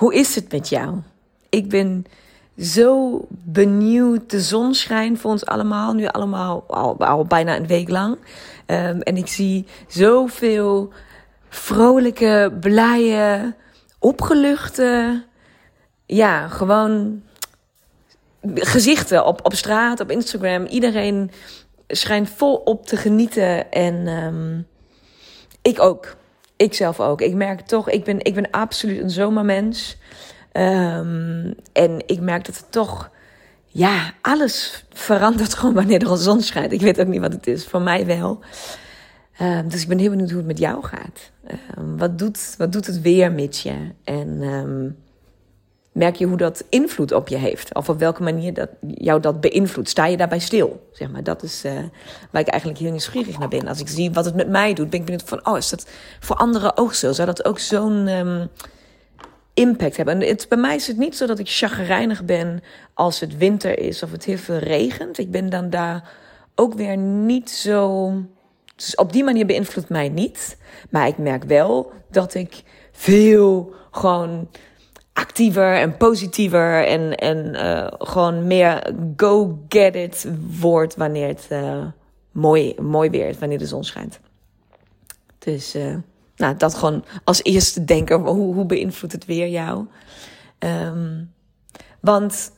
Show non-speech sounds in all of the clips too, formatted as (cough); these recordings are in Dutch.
hoe is het met jou? Ik ben zo benieuwd. De zon schijnt voor ons allemaal, nu allemaal al, bijna een week lang. Um, en ik zie zoveel vrolijke, blije, opgeluchte, ja, gewoon gezichten op, op straat, op Instagram. Iedereen schijnt volop te genieten en um, ik ook. Ik zelf ook. Ik merk toch, ik ben, ik ben absoluut een zomermens. Um, en ik merk dat het toch, ja, alles verandert (laughs) gewoon wanneer er een zon schijnt. Ik weet ook niet wat het is, voor mij wel. Um, dus ik ben heel benieuwd hoe het met jou gaat. Um, wat, doet, wat doet het weer met je? En merk je hoe dat invloed op je heeft? Of op welke manier dat jou dat beïnvloedt? Sta je daarbij stil? Zeg maar, dat is uh, waar ik eigenlijk heel nieuwsgierig naar ben. Als ik zie wat het met mij doet, ben ik benieuwd van... oh, is dat voor anderen ook zo? Zou dat ook zo'n um, impact hebben? En het, bij mij is het niet zo dat ik chagrijnig ben als het winter is... of het heel veel regent. Ik ben dan daar ook weer niet zo... Dus op die manier beïnvloedt mij niet. Maar ik merk wel dat ik veel gewoon actiever en positiever en, en uh, gewoon meer go get it wordt wanneer het uh, mooi, mooi weer is, wanneer de zon schijnt. Dus uh, nou, dat gewoon als eerste denken, hoe, hoe beïnvloedt het weer jou? Um, want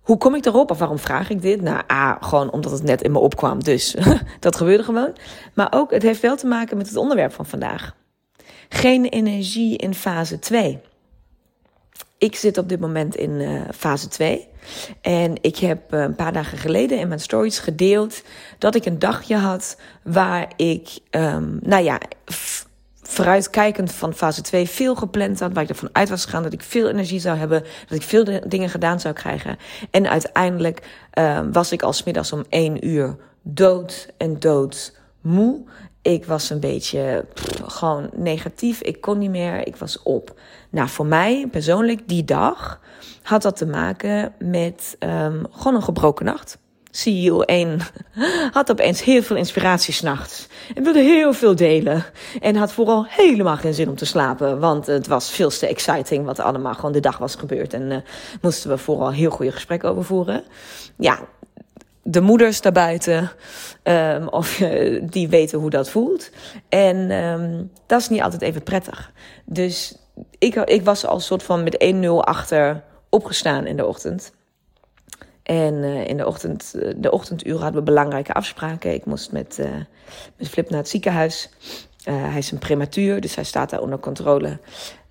hoe kom ik erop of waarom vraag ik dit? Nou, A, gewoon omdat het net in me opkwam, dus (laughs) dat gebeurde gewoon. Maar ook, het heeft wel te maken met het onderwerp van vandaag. Geen energie in fase 2. Ik zit op dit moment in uh, fase 2. En ik heb uh, een paar dagen geleden in mijn stories gedeeld dat ik een dagje had waar ik, um, nou ja, vooruitkijkend van fase 2 veel gepland had. Waar ik ervan uit was gegaan dat ik veel energie zou hebben. Dat ik veel dingen gedaan zou krijgen. En uiteindelijk uh, was ik al smiddags om 1 uur dood en dood moe. Ik was een beetje gewoon negatief. Ik kon niet meer. Ik was op. Nou, voor mij persoonlijk, die dag had dat te maken met um, gewoon een gebroken nacht. CEO 1 (laughs) had opeens heel veel inspiratie s'nachts. En wilde heel veel delen. En had vooral helemaal geen zin om te slapen. Want het was veel te exciting wat allemaal gewoon de dag was gebeurd. En uh, moesten we vooral heel goede gesprekken over voeren. Ja, de moeders daarbuiten, um, of uh, die weten hoe dat voelt. En um, dat is niet altijd even prettig. Dus ik, ik was al soort van met 1-0 achter opgestaan in de ochtend. En uh, in de, ochtend, de ochtenduren hadden we belangrijke afspraken. Ik moest met, met Flip naar het ziekenhuis. Hij is een prematuur, dus hij staat daar onder controle.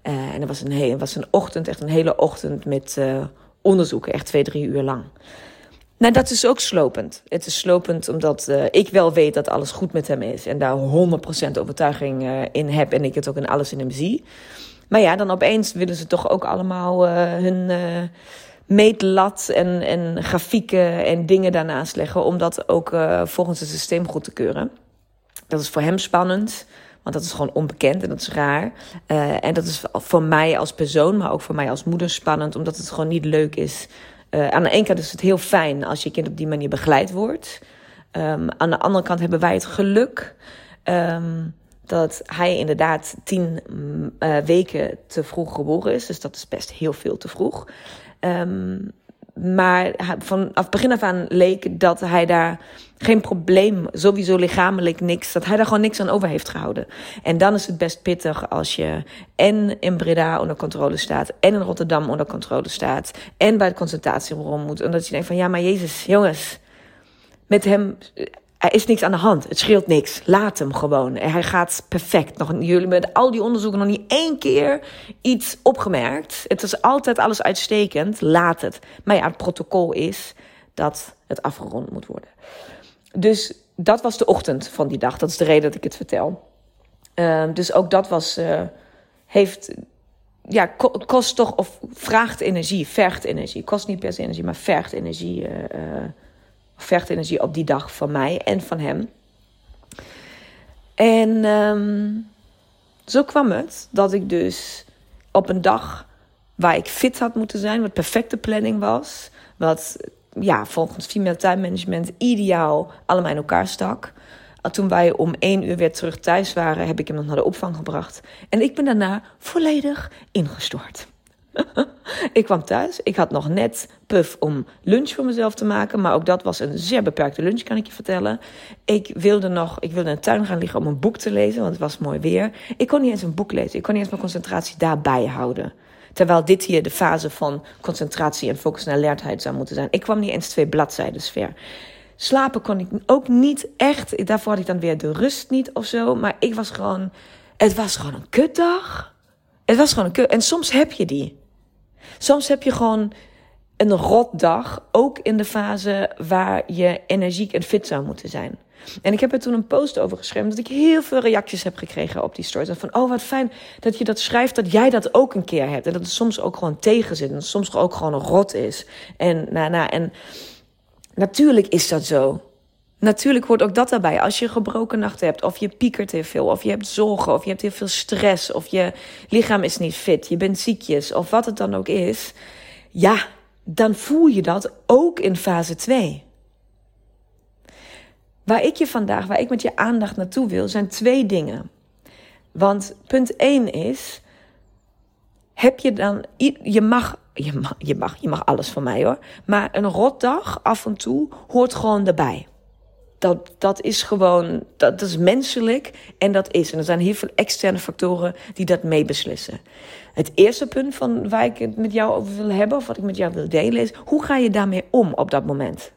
en het was een, hele, was een ochtend, echt een hele ochtend met onderzoeken. Echt twee, drie uur lang. Nou, dat is ook slopend. Het is slopend omdat uh, ik wel weet dat alles goed met hem is. En daar 100% overtuiging uh, in heb. En ik het ook in alles in hem zie. Maar ja, dan opeens willen ze toch ook allemaal uh, hun meetlat en, en grafieken en dingen daarnaast leggen. Om dat ook volgens het systeem goed te keuren. Dat is voor hem spannend. Want dat is gewoon onbekend en dat is raar. En dat is voor mij als persoon, maar ook voor mij als moeder spannend. Omdat het gewoon niet leuk is uh, aan de ene kant is het heel fijn als je kind op die manier begeleid wordt. Um, aan de andere kant hebben wij het geluk um, dat hij inderdaad tien uh, weken te vroeg geboren is. Dus dat is best heel veel te vroeg. Um, maar vanaf begin af aan leek dat hij daar geen probleem, sowieso lichamelijk niks, dat hij daar gewoon niks aan over heeft gehouden. En dan is het best pittig als je en in Breda onder controle staat, en in Rotterdam onder controle staat, en bij het concentratiebureau moet. En dat je denkt van ja, maar Jezus, jongens, met hem er is niks aan de hand. Het scheelt niks. Laat hem gewoon. Hij gaat perfect. Nog, jullie met al die onderzoeken nog niet één keer iets opgemerkt. Het is altijd alles uitstekend. Laat het. Maar ja, het protocol is dat het afgerond moet worden. Dus dat was de ochtend van die dag. Dat is de reden dat ik het vertel. Uh, dus ook dat was. Uh, heeft. Ja, kost toch. Of vraagt energie. Vergt energie. Kost niet per se energie, maar vergt energie. Uh, vechtenergie op die dag van mij en van hem. En um, zo kwam het dat ik dus op een dag waar ik fit had moeten zijn, wat perfecte planning was, wat ja, volgens female time management ideaal allemaal in elkaar stak. Toen wij om één uur weer terug thuis waren, heb ik hem nog naar de opvang gebracht. En ik ben daarna volledig ingestort. (laughs) ik kwam thuis. Ik had nog net puff om lunch voor mezelf te maken. Maar ook dat was een zeer beperkte lunch, kan ik je vertellen. Ik wilde nog, ik wilde in de tuin gaan liggen om een boek te lezen, want het was mooi weer. Ik kon niet eens een boek lezen. Ik kon niet eens mijn concentratie daarbij houden. Terwijl dit hier de fase van concentratie en focus en alertheid zou moeten zijn. Ik kwam niet eens twee bladzijden ver. Slapen kon ik ook niet echt. Daarvoor had ik dan weer de rust niet of zo. Maar ik was gewoon. Het was gewoon een kutdag. Het was gewoon een kut. En soms heb je die. Soms heb je gewoon een rotdag, ook in de fase waar je energiek en fit zou moeten zijn. En ik heb er toen een post over geschreven dat ik heel veel reacties heb gekregen op die story. Van, oh wat fijn dat je dat schrijft, dat jij dat ook een keer hebt. En dat het soms ook gewoon tegen zit. En soms ook gewoon een rot is. En, nou, nou, en natuurlijk is dat zo. Natuurlijk hoort ook dat daarbij. Als je gebroken nachten hebt, of je piekert heel veel, of je hebt zorgen, of je hebt heel veel stress, of je lichaam is niet fit, je bent ziekjes, of wat het dan ook is. Ja, dan voel je dat ook in fase 2. Waar ik je vandaag, waar ik met je aandacht naartoe wil, zijn twee dingen. Want punt 1 is, heb je dan, je mag, je mag, je mag, je mag alles van mij hoor, maar een rotdag af en toe hoort gewoon erbij. Dat, dat is gewoon, dat, is menselijk en dat is. En er zijn heel veel externe factoren die dat meebeslissen. Het eerste punt van waar ik het met jou over wil hebben, of wat ik met jou wil delen, is hoe ga je daarmee om op dat moment?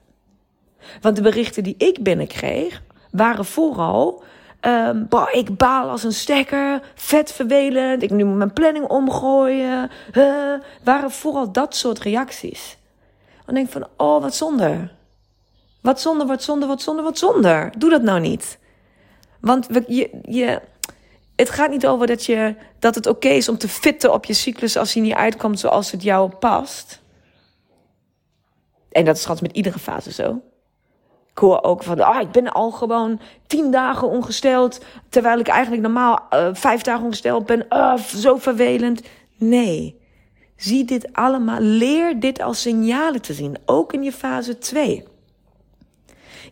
Want de berichten die ik binnenkreeg, waren vooral. Um, ik baal als een stekker, vet vervelend, ik nu moet mijn planning omgooien. Waren vooral dat soort reacties. Dan denk ik van, oh, wat zonde. Wat zonde, wat zonde, wat zonde, wat zonde. Doe dat nou niet. Want we, je, je, het gaat niet over dat, je, dat het oké is om te fitten op je cyclus als die niet uitkomt zoals het jou past. En dat is trouwens met iedere fase zo. Ik hoor ook van, ah, ik ben al gewoon tien dagen ongesteld, terwijl ik eigenlijk normaal uh, vijf dagen ongesteld ben. Uh, zo vervelend. Nee, zie dit allemaal, leer dit als signalen te zien, ook in je fase 2.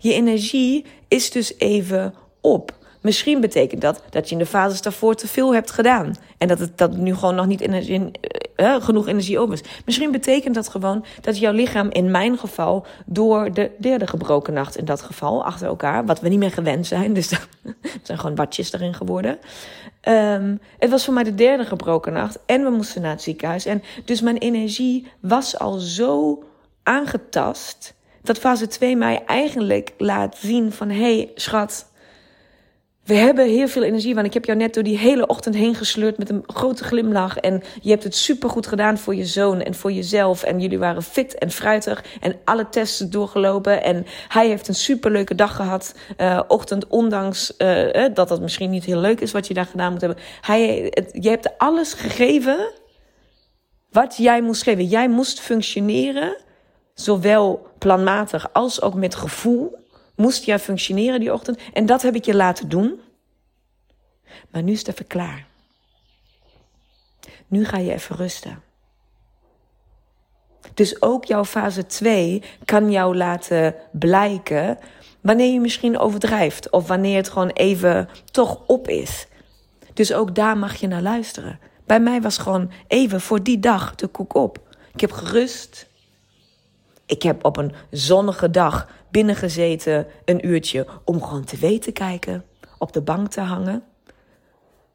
Je energie is dus even op. Misschien betekent dat dat je in de fases daarvoor te veel hebt gedaan. En dat het dat nu gewoon nog niet energie, uh, genoeg energie over is. Misschien betekent dat gewoon dat jouw lichaam, in mijn geval, door de derde gebroken nacht in dat geval, achter elkaar, wat we niet meer gewend zijn. Dus (laughs) er zijn gewoon watjes erin geworden. Um, het was voor mij de derde gebroken nacht. En we moesten naar het ziekenhuis. En dus mijn energie was al zo aangetast dat fase 2 mij eigenlijk laat zien van... hé, hey, schat, we hebben heel veel energie. Want ik heb jou net door die hele ochtend heen gesleurd met een grote glimlach. En je hebt het supergoed gedaan voor je zoon en voor jezelf. En jullie waren fit en fruitig en alle tests doorgelopen. En hij heeft een superleuke dag gehad. Uh, ochtend, ondanks uh, dat het misschien niet heel leuk is wat je daar gedaan moet hebben. Hij, je hebt alles gegeven wat jij moest geven. Jij moest functioneren zowel planmatig als ook met gevoel, moest jij functioneren die ochtend. En dat heb ik je laten doen. Maar nu is het even klaar. Nu ga je even rusten. Dus ook jouw fase 2 kan jou laten blijken wanneer je misschien overdrijft of wanneer het gewoon even toch op is. Dus ook daar mag je naar luisteren. Bij mij was gewoon even voor die dag de koek op. Ik heb gerust. Ik heb op een zonnige dag binnengezeten een uurtje om gewoon tv te kijken, op de bank te hangen.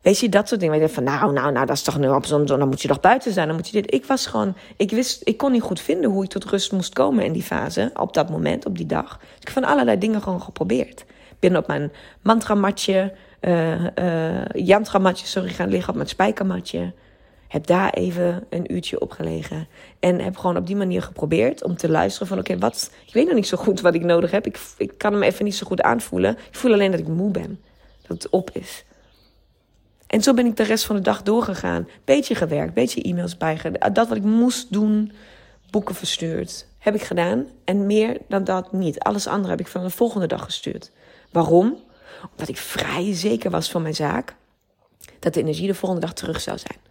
Weet je, dat soort dingen. Waar je van, nou, nou, nou, dat is toch nu op zo'n dan moet je toch buiten zijn, dan moet je dit. Ik was gewoon, ik wist, ik kon niet goed vinden hoe ik tot rust moest komen in die fase, op dat moment, op die dag. Dus ik heb van allerlei dingen gewoon geprobeerd. Binnen op mijn mantramatje, uh, uh, yantramatje, sorry, gaan liggen op mijn spijkermatje. Heb daar even een uurtje op gelegen. En heb gewoon op die manier geprobeerd om te luisteren van... oké, wat... Ik weet nog niet zo goed wat ik nodig heb. Ik, ik kan hem even niet zo goed aanvoelen. Ik voel alleen dat ik moe ben. Dat het op is. En zo ben ik de rest van de dag doorgegaan. Beetje gewerkt, beetje e-mails bijgedaan. Dat wat ik moest doen, boeken verstuurd. Heb ik gedaan. En meer dan dat niet. Alles andere heb ik van de volgende dag gestuurd. Waarom? Omdat ik vrij zeker was van mijn zaak. Dat de energie de volgende dag terug zou zijn.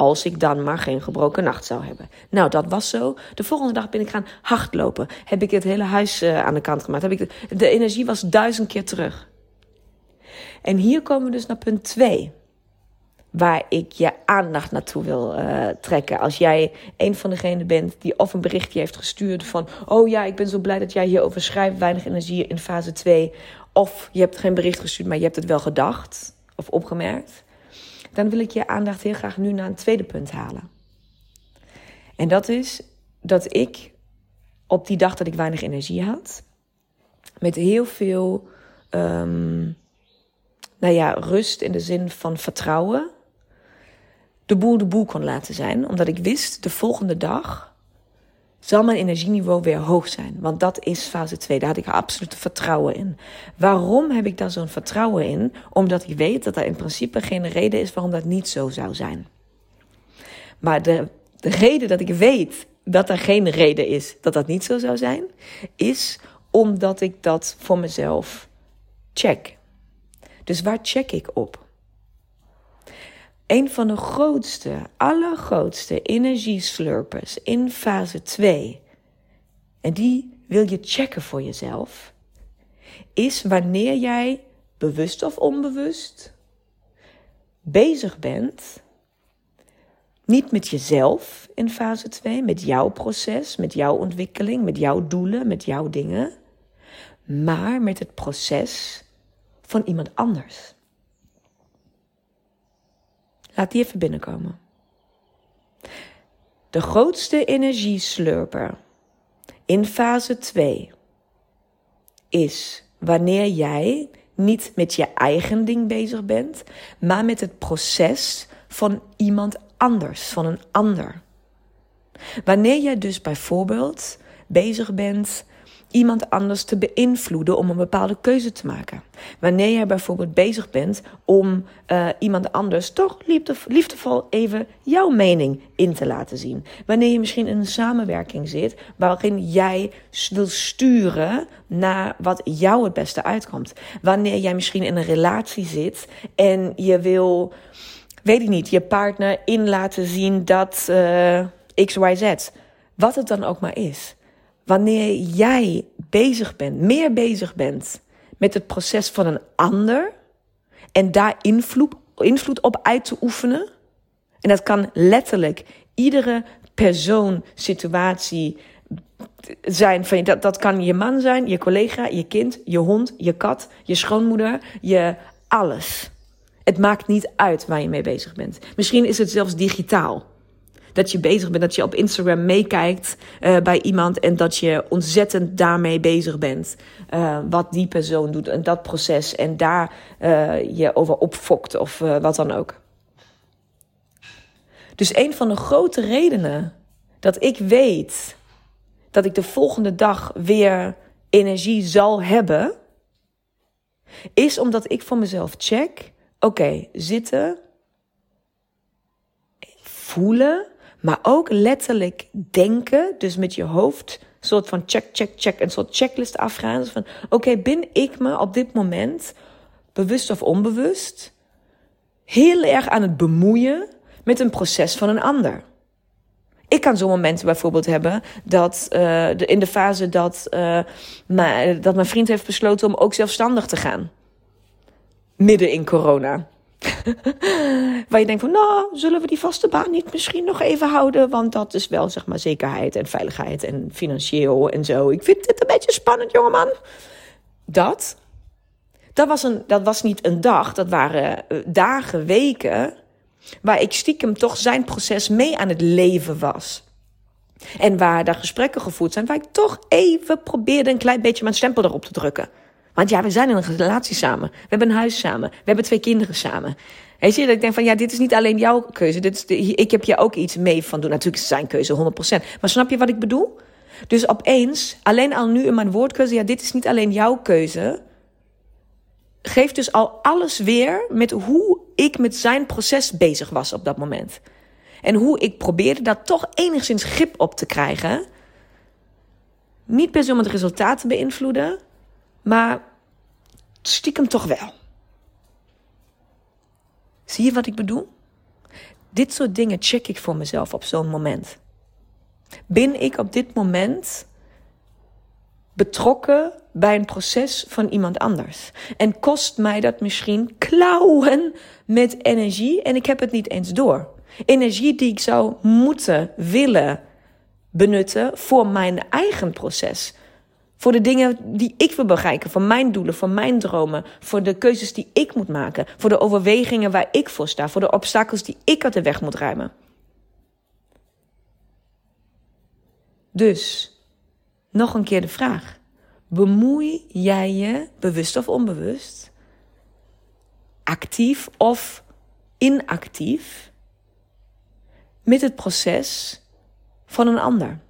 Als ik dan maar geen gebroken nacht zou hebben. Nou, dat was zo. De volgende dag ben ik gaan hardlopen. Heb ik het hele huis uh, aan de kant gemaakt. Heb ik de, energie was duizend keer terug. En hier komen we dus naar punt 2 waar ik je aandacht naartoe wil uh, trekken. Als jij een van degenen bent die of een berichtje heeft gestuurd van... oh ja, ik ben zo blij dat jij hierover schrijft, weinig energie in fase 2... of je hebt geen bericht gestuurd, maar je hebt het wel gedacht of opgemerkt... dan wil ik je aandacht heel graag nu naar een tweede punt halen. En dat is dat ik op die dag dat ik weinig energie had... met heel veel... Um, nou ja, rust in de zin van vertrouwen de boel de boel kon laten zijn. Omdat ik wist, de volgende dag zal mijn energieniveau weer hoog zijn. Want dat is fase 2. Daar had ik absoluut vertrouwen in. Waarom heb ik daar zo'n vertrouwen in? Omdat ik weet dat er in principe geen reden is waarom dat niet zo zou zijn. Maar de, de reden dat ik weet dat er geen reden is dat dat niet zo zou zijn, is omdat ik dat voor mezelf check. Dus waar check ik op? Een van de grootste, allergrootste energieslurpers in fase 2, en die wil je checken voor jezelf, is wanneer jij bewust of onbewust bezig bent, niet met jezelf in fase 2, met jouw proces, met jouw ontwikkeling, met jouw doelen, met jouw dingen, maar met het proces van iemand anders. Laat die even binnenkomen. De grootste energieslurper in fase 2 is wanneer jij niet met je eigen ding bezig bent, maar met het proces van iemand anders, van een ander. Wanneer jij dus bijvoorbeeld bezig bent iemand anders te beïnvloeden om een bepaalde keuze te maken. Wanneer jij bijvoorbeeld bezig bent om uh, iemand anders toch liefdevol even jouw mening in te laten zien. Wanneer je misschien in een samenwerking zit waarin jij wil sturen naar wat jou het beste uitkomt. Wanneer jij misschien in een relatie zit en je wil, weet ik niet, je partner in laten zien dat eh, XYZ. Wat het dan ook maar is wanneer jij bezig bent, meer bezig bent met het proces van een ander en daar invloed, invloed op uit te oefenen. En dat kan letterlijk iedere persoon, situatie zijn. Van, dat, dat kan je man zijn, je collega, je kind, je hond, je kat, je schoonmoeder, je alles. Het maakt niet uit waar je mee bezig bent. Misschien is het zelfs digitaal dat je bezig bent, dat je op Instagram meekijkt uh, bij iemand en dat je ontzettend daarmee bezig bent. Uh, wat die persoon doet en dat proces en daar uh, je over opfokt of wat dan ook. Dus een van de grote redenen dat ik weet dat ik de volgende dag weer energie zal hebben, is omdat ik voor mezelf check: oké, zitten, voelen maar ook letterlijk denken, dus met je hoofd, soort van check, check, check, een soort checklist afgaan. Dus van, oké, ben ik me op dit moment, bewust of onbewust, heel erg aan het bemoeien met een proces van een ander? Ik kan zo'n momenten bijvoorbeeld hebben dat uh, de, in de fase dat, mijn, dat mijn vriend heeft besloten om ook zelfstandig te gaan. Midden in corona. (laughs) Waar je denkt van, nou, zullen we die vaste baan niet misschien nog even houden? Want dat is wel, zeg maar, zekerheid en veiligheid en financieel en zo. Ik vind dit een beetje spannend, jongeman. Dat, dat was, een, dat was niet een dag, dat waren eh, dagen, weken... waar ik stiekem toch zijn proces mee aan het leven was. En waar daar gesprekken gevoerd zijn, waar ik toch even probeerde een klein beetje mijn stempel erop te drukken. Want ja, we zijn in een relatie samen. We hebben een huis samen. We hebben twee kinderen samen. Weet je, dat ik denk van ja, dit is niet alleen jouw keuze. Dit is de, ik heb je ook iets mee van doen. Natuurlijk is zijn keuze, 100%. Maar snap je wat ik bedoel? Dus opeens, alleen al nu in mijn woordkeuze, ja, dit is niet alleen jouw keuze. Geeft dus al alles weer met hoe ik met zijn proces bezig was op dat moment. En hoe ik probeerde daar toch enigszins grip op te krijgen. Niet per se om het resultaat te beïnvloeden, maar stiekem toch wel. Zie je wat ik bedoel? Dit soort dingen check ik voor mezelf op zo'n moment. Ben ik op dit moment betrokken bij een proces van iemand anders? En kost mij dat misschien klauwen met energie en ik heb het niet eens door. Energie die ik zou moeten willen benutten voor mijn eigen proces. Voor de dingen die ik wil bereiken, voor mijn doelen, voor mijn dromen, voor de keuzes die ik moet maken, voor de overwegingen waar ik voor sta, voor de obstakels die ik uit de weg moet ruimen. Dus, nog een keer de vraag. Bemoei jij je, bewust of onbewust, actief of inactief, met het proces van een ander?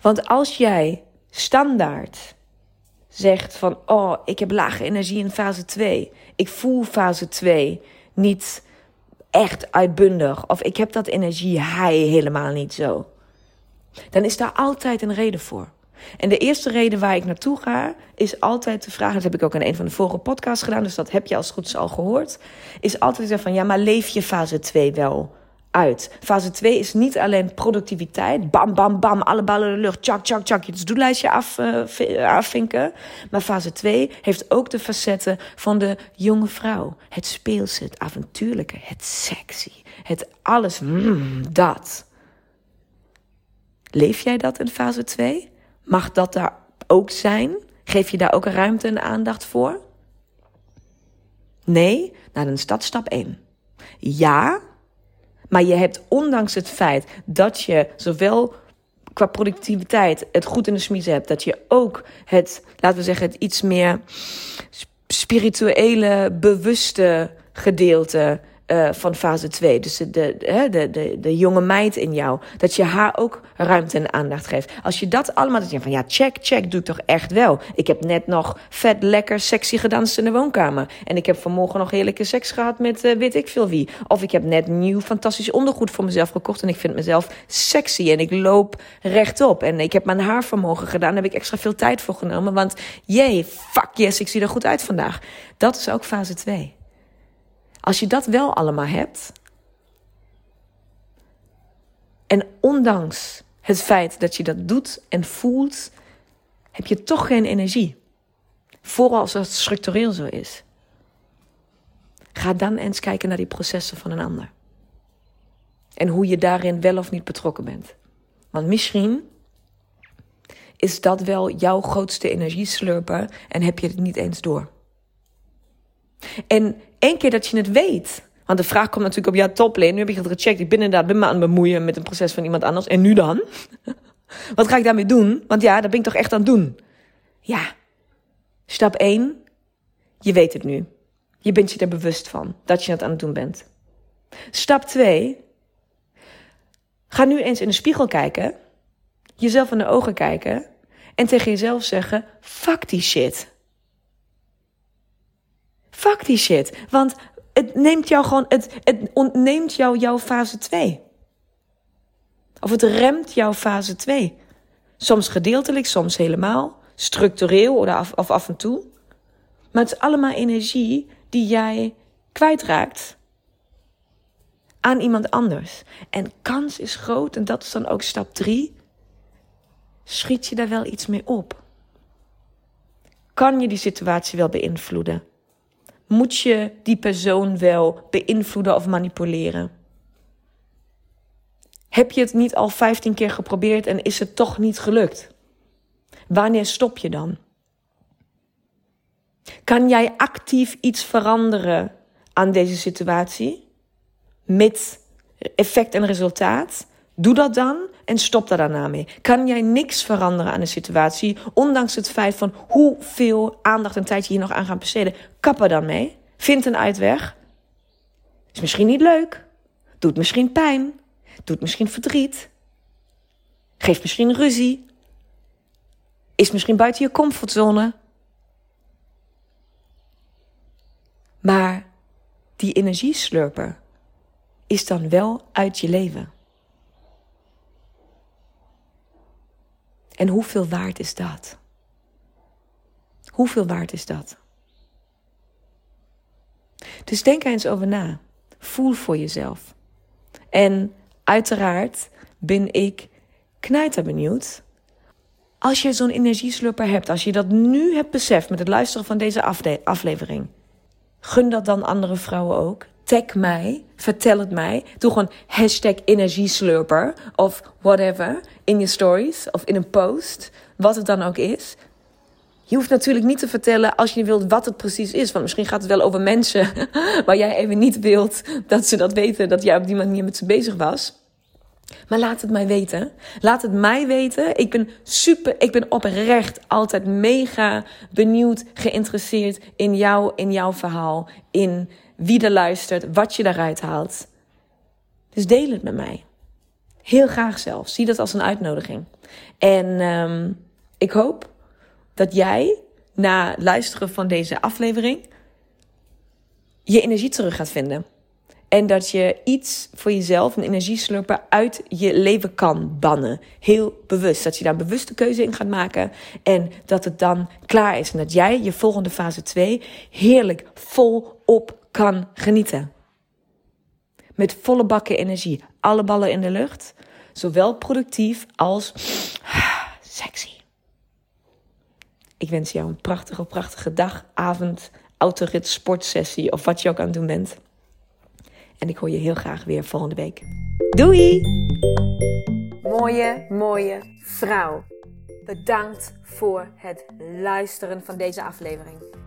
Want als jij standaard zegt van, oh, ik heb lage energie in fase 2. Ik voel fase 2 niet echt uitbundig. Of ik heb dat energie hij helemaal niet zo. Dan is daar altijd een reden voor. En de eerste reden waar ik naartoe ga, is altijd te vragen. Dat heb ik ook in een van de vorige podcasts gedaan, dus dat heb je als goed is al gehoord. Is altijd van ja, maar leef je fase 2 wel? Uit. Fase 2 is niet alleen productiviteit, bam, bam, bam, alle ballen in de lucht, tjak, tjak, tjak, je doellijstje af, uh, afvinken. Maar fase 2 heeft ook de facetten van de jonge vrouw. Het speelse, het avontuurlijke, het sexy, het alles, mm, dat. Leef jij dat in fase 2? Mag dat daar ook zijn? Geef je daar ook ruimte en aandacht voor? Nee? Nou, dan is stap 1. Ja, maar je hebt ondanks het feit dat je zowel qua productiviteit het goed in de smies hebt, dat je ook het, laten we zeggen, het iets meer spirituele, bewuste gedeelte uh, van fase 2. Dus de, de, de, de, jonge meid in jou. Dat je haar ook ruimte en aandacht geeft. Als je dat allemaal, dat je van ja, check, check, doe ik toch echt wel. Ik heb net nog vet lekker sexy gedanst in de woonkamer. En ik heb vanmorgen nog heerlijke seks gehad met uh, weet ik veel wie. Of ik heb net nieuw fantastisch ondergoed voor mezelf gekocht. En ik vind mezelf sexy. En ik loop rechtop. En ik heb mijn haar vanmorgen gedaan. Daar heb ik extra veel tijd voor genomen. Want jee, fuck yes, ik zie er goed uit vandaag. Dat is ook fase 2. Als je dat wel allemaal hebt, en ondanks het feit dat je dat doet en voelt, heb je toch geen energie. Vooral als het structureel zo is. Ga dan eens kijken naar die processen van een ander. En hoe je daarin wel of niet betrokken bent. Want misschien is dat wel jouw grootste energieslurper en heb je het niet eens door. En één keer dat je het weet. Want de vraag komt natuurlijk op jouw toplane. Nu heb je het gecheckt. Ik ben inderdaad ben me aan het bemoeien met een proces van iemand anders. En nu dan? (laughs) Wat ga ik daarmee doen? Want ja, dat ben ik toch echt aan het doen. Ja. Stap 1. Je weet het nu. Je bent je er bewust van dat je het aan het doen bent. Stap 2. Ga nu eens in de spiegel kijken. Jezelf in de ogen kijken. En tegen jezelf zeggen: fuck die shit. Fuck die shit. Want het neemt jou gewoon, het, het ontneemt jou jouw fase 2. Of het remt jouw fase 2. Soms gedeeltelijk, soms helemaal. Structureel of af, of af en toe. Maar het is allemaal energie die jij kwijtraakt aan iemand anders. En kans is groot, en dat is dan ook stap 3. Schiet je daar wel iets mee op? Kan je die situatie wel beïnvloeden? Moet je die persoon wel beïnvloeden of manipuleren? Heb je het niet al 15 keer geprobeerd en is het toch niet gelukt? Wanneer stop je dan? Kan jij actief iets veranderen aan deze situatie? Met effect en resultaat? Doe dat dan en stop daar daarna mee. Kan jij niks veranderen aan de situatie, ondanks het feit van hoeveel aandacht en tijd je hier nog aan gaat besteden? Kap er dan mee. Vind een uitweg. Is misschien niet leuk. Doet misschien pijn. Doet misschien verdriet. Geeft misschien ruzie. Is misschien buiten je comfortzone. Maar die energieslurper is dan wel uit je leven. En hoeveel waard is dat? Hoeveel waard is dat? Dus denk eens over na. Voel voor jezelf. En uiteraard ben ik knijter benieuwd. Als je zo'n energieslurper hebt, als je dat nu hebt beseft met het luisteren van deze aflevering, gun dat dan andere vrouwen ook. Tag mij, vertel het mij. Doe gewoon hashtag energieslurper of whatever in je stories of in een post, wat het dan ook is. Je hoeft natuurlijk niet te vertellen als je wilt wat het precies is. Want misschien gaat het wel over mensen (laughs) waar jij even niet wilt dat ze dat weten, dat jij op die manier met ze bezig was. Maar laat het mij weten. Laat het mij weten. Ik ben super, ik ben oprecht altijd mega benieuwd, geïnteresseerd in jou, in jouw verhaal, in wie er luistert, wat je daaruit haalt. Dus deel het met mij. Heel graag zelfs. Zie dat als een uitnodiging. En um, ik hoop dat jij na luisteren van deze aflevering je energie terug gaat vinden. En dat je iets voor jezelf, een energieslurper, uit je leven kan bannen. Heel bewust. Dat je daar bewuste keuze in gaat maken. En dat het dan klaar is. En dat jij je volgende fase 2 heerlijk volop kan genieten. Met volle bakken energie. Alle ballen in de lucht. Zowel productief als (sighs) sexy. Ik wens jou een prachtige, prachtige dag, avond, autorit, sportsessie of wat je ook aan het doen bent. En ik hoor je heel graag weer volgende week. Doei! Mooie, mooie vrouw. Bedankt voor het luisteren van deze aflevering.